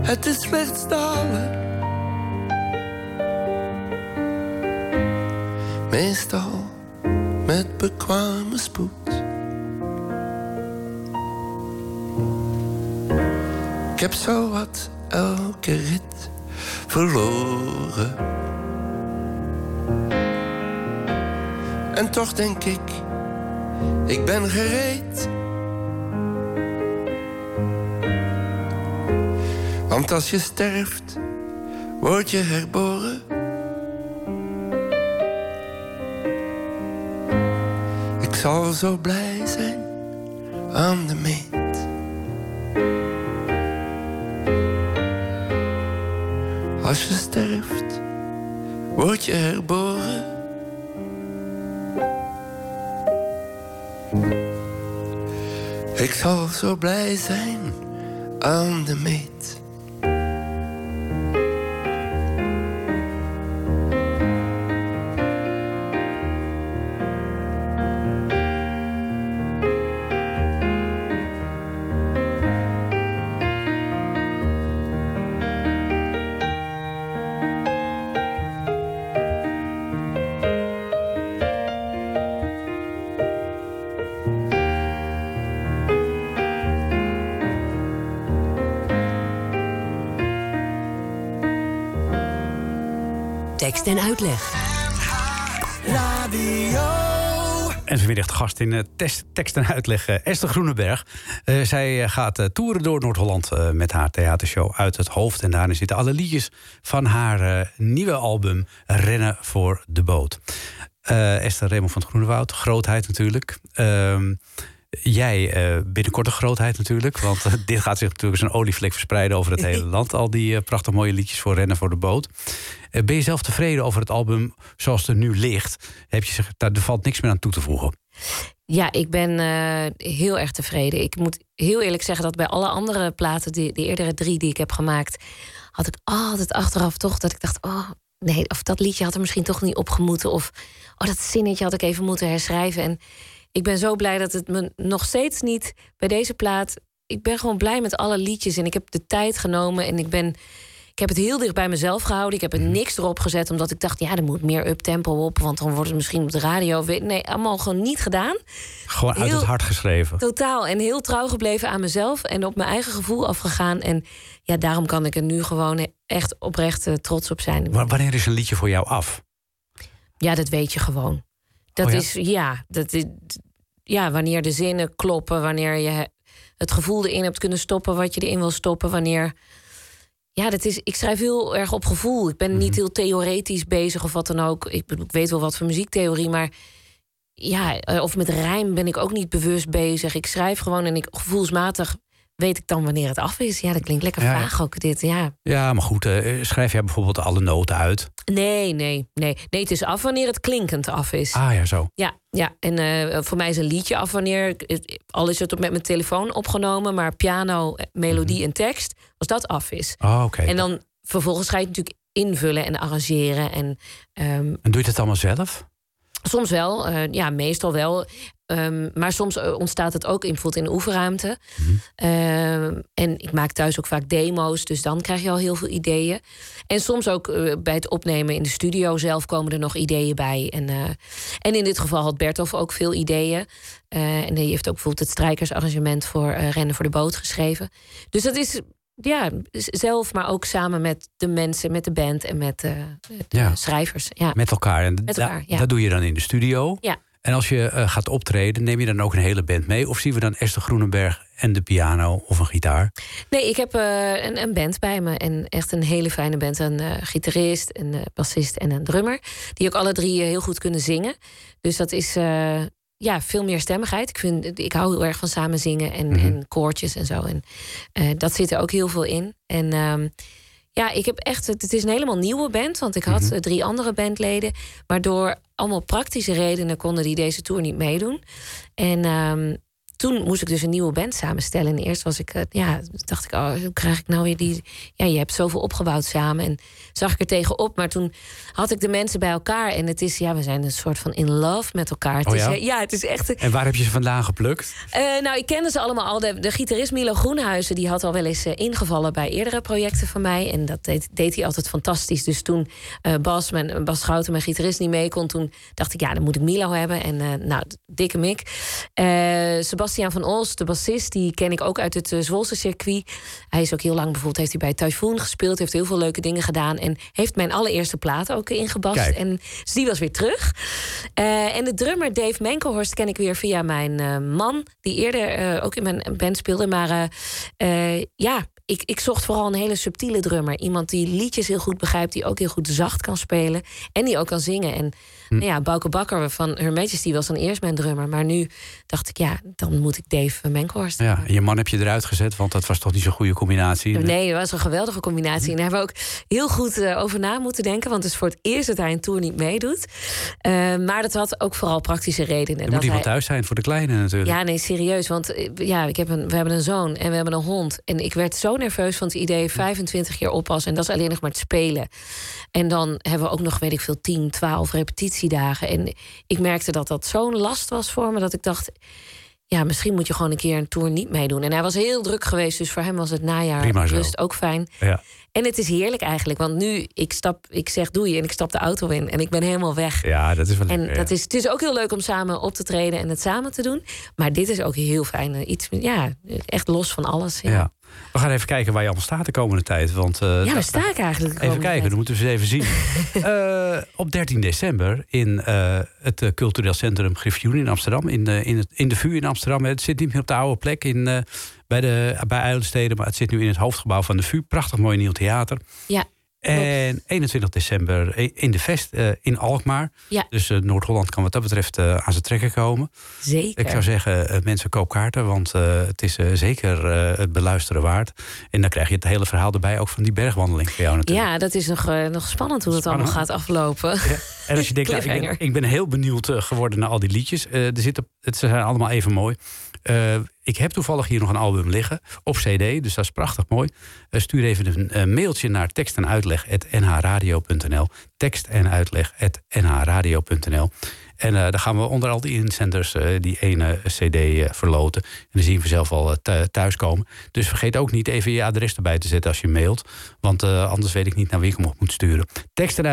het is slechts dalen. Meestal met bekwame spoed. Ik heb zo wat elke rit verloren. En toch denk ik, ik ben gereed. Want als je sterft, word je herboren. zal zo blij zijn aan de meet. Zal zo blij zijn aan de meet. Tekst en uitleg. En vanmiddag gast in uh, test, tekst en uitleg uh, Esther Groeneberg. Uh, zij gaat toeren door Noord-Holland met haar theatershow Uit het Hoofd. En daarin zitten alle liedjes van haar nieuwe album Rennen voor de Boot. Esther Raymond van het Groenewoud, grootheid natuurlijk. Jij binnenkort een grootheid natuurlijk. Want dit gaat zich natuurlijk als een olievlek verspreiden over het hele land. Al die prachtig mooie liedjes voor Rennen voor de Boot. ben je zelf tevreden over het album zoals het er nu ligt? Heb je zich, daar valt niks meer aan toe te voegen. Ja, ik ben uh, heel erg tevreden. Ik moet heel eerlijk zeggen dat bij alle andere platen, die, de eerdere drie die ik heb gemaakt, had ik altijd achteraf toch dat ik dacht, oh nee, of dat liedje had er misschien toch niet opgemoeten. Of oh, dat zinnetje had ik even moeten herschrijven. En ik ben zo blij dat het me nog steeds niet bij deze plaat. Ik ben gewoon blij met alle liedjes en ik heb de tijd genomen en ik ben. Ik heb het heel dicht bij mezelf gehouden. Ik heb er niks erop gezet, omdat ik dacht, ja, er moet meer uptempo op, want dan wordt het misschien op de radio. Nee, allemaal gewoon niet gedaan. Gewoon uit Heel- het hart geschreven. Totaal. En heel trouw gebleven aan mezelf en op mijn eigen gevoel afgegaan. En ja, daarom kan ik er nu gewoon echt oprecht eh, trots op zijn. Wa- Wanneer is een liedje voor jou af? Ja, dat weet je gewoon. Dat Oh ja? is, ja, dat is, ja, wanneer de zinnen kloppen, wanneer je het gevoel erin hebt kunnen stoppen wat je erin wil stoppen, wanneer. Ja, dat is, ik schrijf heel erg op gevoel. Ik ben niet heel theoretisch bezig of wat dan ook. Ik, ik weet wel wat voor muziektheorie, maar ja, eh, of met rijm ben ik ook niet bewust bezig. Ik schrijf gewoon en ik gevoelsmatig weet ik dan wanneer het af is. Ja, dat klinkt lekker Ja, vaag ook dit. Ja, Ja, maar goed, eh, schrijf jij bijvoorbeeld alle noten uit? nee, nee, nee. Nee, het is af wanneer het klinkend af is. Ah ja, zo. Ja, ja. en eh, voor mij is een liedje af wanneer, het- al is het op met mijn telefoon opgenomen, maar piano, eh, melodie en tekst, als dat af is. Oh, oké. En dan vervolgens ga je het natuurlijk invullen en arrangeren. En ehm, En doe je dat allemaal zelf? soms wel, eh, ja, meestal wel. Ehm, maar soms eh, ontstaat het ook in, bijvoorbeeld in de oefenruimte. Ehm, en ik maak thuis ook vaak demo's, dus dan krijg je al heel veel ideeën. En soms ook eh, bij het opnemen in de studio zelf komen er nog ideeën bij. En, eh, en in dit geval had Bertolf ook veel ideeën. En die heeft ook bijvoorbeeld het strijkersarrangement voor Rennen voor de Boot geschreven. Dus dat is ja, zelf, maar ook samen met de mensen, met de band en met de Ja. schrijvers. Ja. Met elkaar. En Met da- elkaar, ja. Dat doe je dan in de studio. Ja. En als je eh, gaat optreden, neem je dan ook een hele band mee? Of zien we dan Esther Groenenberg en de piano of een gitaar? Nee, ik heb eh, een, een band bij me. En echt een hele fijne band. Een eh, gitarist, een bassist en een drummer. Die ook alle drie heel goed kunnen zingen. Dus dat is ja, veel meer stemmigheid. Ik, vind, ik hou heel erg van samen zingen en, Mhm. en koortjes en zo. En dat zit er ook heel veel in. En ehm, ja, ik heb echt. Het is een helemaal nieuwe band. Want ik had Mhm. drie andere bandleden. Maar door allemaal praktische redenen konden die deze tour niet meedoen. En ehm, toen moest ik dus een nieuwe band samenstellen. En eerst was ik, eh, ja, dacht ik, oh, hoe krijg ik nou weer die. Ja, je hebt zoveel opgebouwd samen. En zag ik er tegenop. Maar toen had ik de mensen bij elkaar. En het is, ja, we zijn een soort van in love met elkaar. Het Oh is, ja? eh, ja, het is echt. En waar heb je ze vandaan geplukt? Eh, nou, ik kende ze allemaal al. De, de gitarist Milo Groenhuizen die had al wel eens ingevallen bij eerdere projecten van mij. En dat deed, deed hij altijd fantastisch. Dus toen Bas, mijn, Bas Schouten, mijn gitarist, niet mee kon, toen dacht ik, ja, dan moet ik Milo hebben. En nou, dikke mik. Eh, Sebastiaan van Os, de bassist, die ken ik ook uit het eh, Zwolse circuit. Hij is ook heel lang bijvoorbeeld, heeft hij bij Typhoon gespeeld, heeft heel veel leuke dingen gedaan. En heeft mijn allereerste plaat ook ingebast. Kijk. En dus die was weer terug. Eh, en de drummer Dave Menkelhorst ken ik weer via mijn eh, man, die eerder ook in mijn band speelde. Maar ja, ik, ik zocht vooral een hele subtiele drummer. Iemand die liedjes heel goed begrijpt, die ook heel goed zacht kan spelen. En die ook kan zingen. En Hm. nou ja, Bouke Bakker van Her Majesty was dan eerst mijn drummer. Maar nu dacht ik, ja, dan moet ik Dave Menkhorst. Ja, en je man heb je eruit gezet, want dat was toch niet zo'n goede combinatie. Nee, dat was een geweldige combinatie. En daar hebben we ook heel goed eh, over na moeten denken. Want het is voor het eerst dat hij een tour niet meedoet. Eh, maar dat had ook vooral praktische redenen. Er dat moet iemand hij- thuis zijn voor de kleine natuurlijk. Ja, nee, serieus. Want eh, ja, ik heb een, we hebben een zoon en we hebben een hond. En ik werd zo nerveus van het idee 25 keer oppassen. En dat is alleen nog maar het spelen. En dan hebben we ook nog, weet ik veel, 10, 12 repetitiedagen. En ik merkte dat dat zo'n last was voor me. Dat ik dacht, ja, misschien moet je gewoon een keer een tour niet meedoen. En hij was heel druk geweest. Dus voor hem was het najaar rust ook fijn. Ja. En het is heerlijk eigenlijk. Want nu, ik, stap, ik zeg doei en ik stap de auto in. En ik ben helemaal weg. Ja, dat is wel En dat is, het is ook heel leuk om samen op te treden en het samen te doen. Maar dit is ook heel fijn. eh, Iets, ja, echt los van alles. Ja, Ja. We gaan even kijken waar je allemaal staat de komende tijd. Want, eh, ja da- waar sta ik eigenlijk? Even kijken, tijd? dan moeten we eens even zien. Eh, op 13 december in eh, het cultureel centrum Griffioen in Amsterdam. In, de in, het, in de VU in Amsterdam. Het zit niet meer op de oude plek in, bij, de, bij Uilensteden. Maar het zit nu in het hoofdgebouw van de VU. Prachtig mooi nieuw theater. Ja, En 21 december in de Vest eh, in Alkmaar. Ja. Dus eh, Noord-Holland kan wat dat betreft eh, aan zijn trekken komen. zeker. Ik zou zeggen, eh, mensen koop kaarten, want eh, het is eh, zeker eh, het beluisteren waard. En dan krijg je het hele verhaal erbij, ook van die bergwandeling voor jou natuurlijk. ja, dat is nog, eh, nog spannend hoe dat allemaal gaat aflopen. Ja. En als je denkt, nou, ik, ben, ik ben heel benieuwd eh, geworden naar al die liedjes. Eh, er zitten, het ze zijn allemaal even mooi. Eh, ik heb toevallig hier nog een album liggen op CD, dus dat is prachtig mooi. Eh, stuur even een eh, mailtje naar tekst en en uitleg@nhradio.nl. En dan gaan we onder al die inzenders die ene CD verloten. En dan zien we vanzelf al thu- thuiskomen. Dus vergeet ook niet even je adres erbij te zetten als je mailt. Want anders weet ik niet naar wie ik hem op moet sturen. Tekst en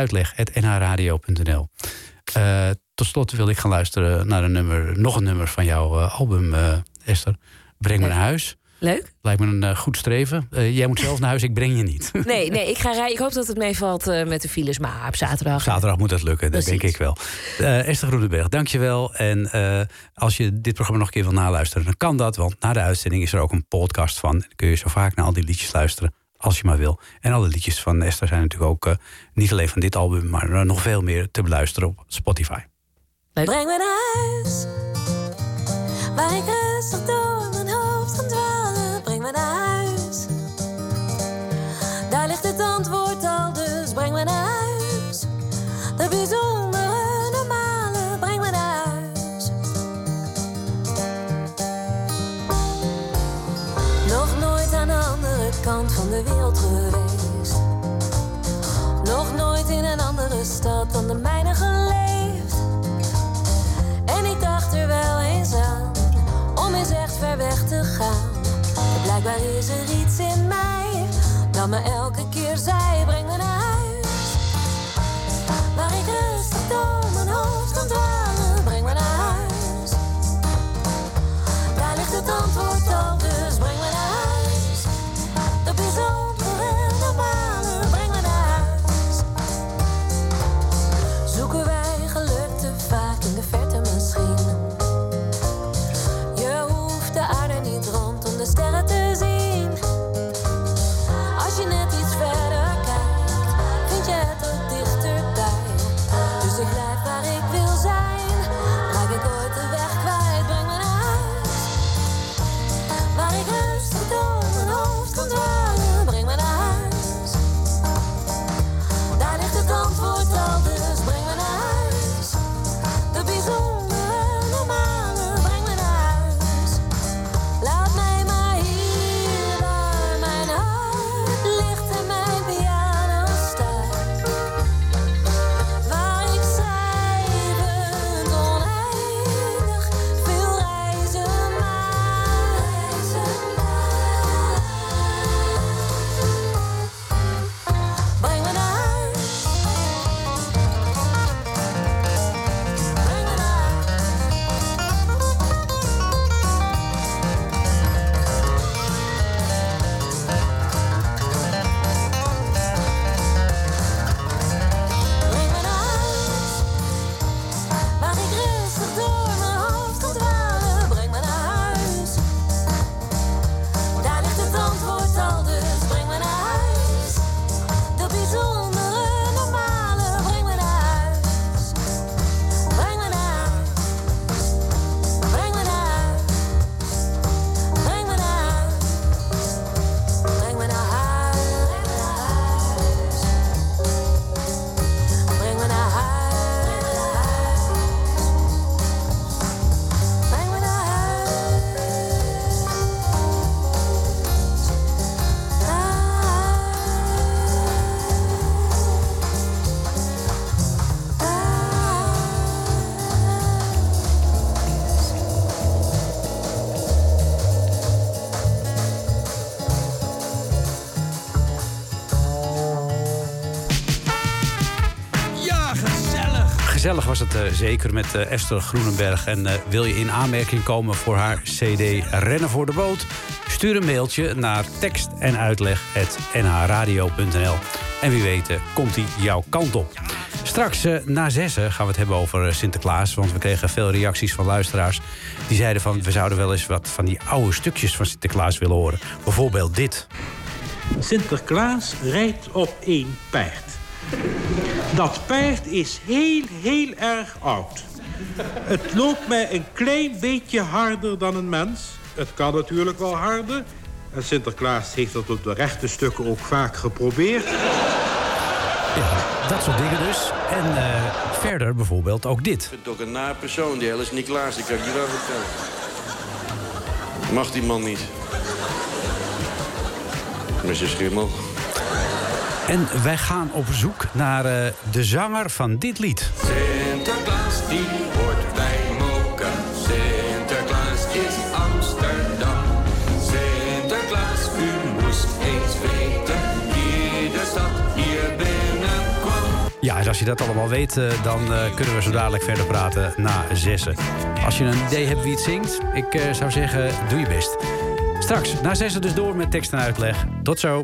tot slot wil ik gaan luisteren naar een nummer, nog een nummer van jouw eh, album, eh, Esther. Breng me naar huis. Leuk? Lijkt me een eh, goed streven. Jij moet zelf naar huis, ik breng je niet. Nee, nee ik, ga rijden. ik hoop dat het meevalt met de files. Maar op zaterdag. Zaterdag moet dat lukken, dat denk ik wel. Esther Groenenberg, dankjewel. En als je dit programma nog een keer wil naluisteren, dan kan dat. Want na de uitzending is er ook een podcast van. Dan kun je zo vaak naar al die liedjes luisteren, als je maar wil. En alle liedjes van Esther zijn natuurlijk ook niet alleen van dit album... maar nog veel meer te beluisteren op Spotify. Leuk. Breng me naar huis, waar ik rustig door mijn hoofd kan dwalen. Breng me naar huis, daar ligt het antwoord al, dus breng me naar huis. De bijzondere normale, breng me naar huis. Nog nooit aan de andere kant van de wereld geweest. Nog nooit in een andere stad dan de mijne geleefd. Er wel eens om eens echt ver weg te gaan. Blijkbaar is er iets in mij dat me elke keer zei: breng me naar huis. Waar ik rustig door mijn hoofd kan dwalen, breng me naar huis. Daar ligt het antwoord al, dus gezellig was het eh, zeker met eh, Esther Groenenberg. En eh, wil je in aanmerking komen voor haar CD Rennen voor de Boot? Stuur een mailtje naar tekst en uitleg.nhradio.nl. En wie weet komt hij jouw kant op. Straks na zessen gaan we het hebben over Sinterklaas. Want we kregen veel reacties van luisteraars. Die zeiden van we zouden wel eens wat van die oude stukjes van Sinterklaas willen horen. Bijvoorbeeld dit. Sinterklaas rijdt op één paard. Dat paard is heel, heel erg oud. Het loopt mij een klein beetje harder dan een mens. Het kan natuurlijk wel harder. En Sinterklaas heeft dat op de rechte stukken ook vaak geprobeerd. Dat soort dingen dus. En eh, verder bijvoorbeeld ook dit. Ik vind het ook een naar persoon, die hele Sint-Niklaas, die kan ik je wel vertellen. Mag die man niet. Monsieur Schimmel. En wij gaan op zoek naar eh, de zanger van dit lied. Sinterklaas die hoort bij Mocha. Sinterklaas is Amsterdam. Sinterklaas, u moest eens weten. Wie de stad hier binnenkwam. Ja, en als je dat allemaal weet, eh, dan eh, kunnen we zo dadelijk verder praten na zessen. Als je een idee hebt wie het zingt, ik zou zeggen, doe je best. Straks, na zessen dus door met tekst en uitleg. Tot zo.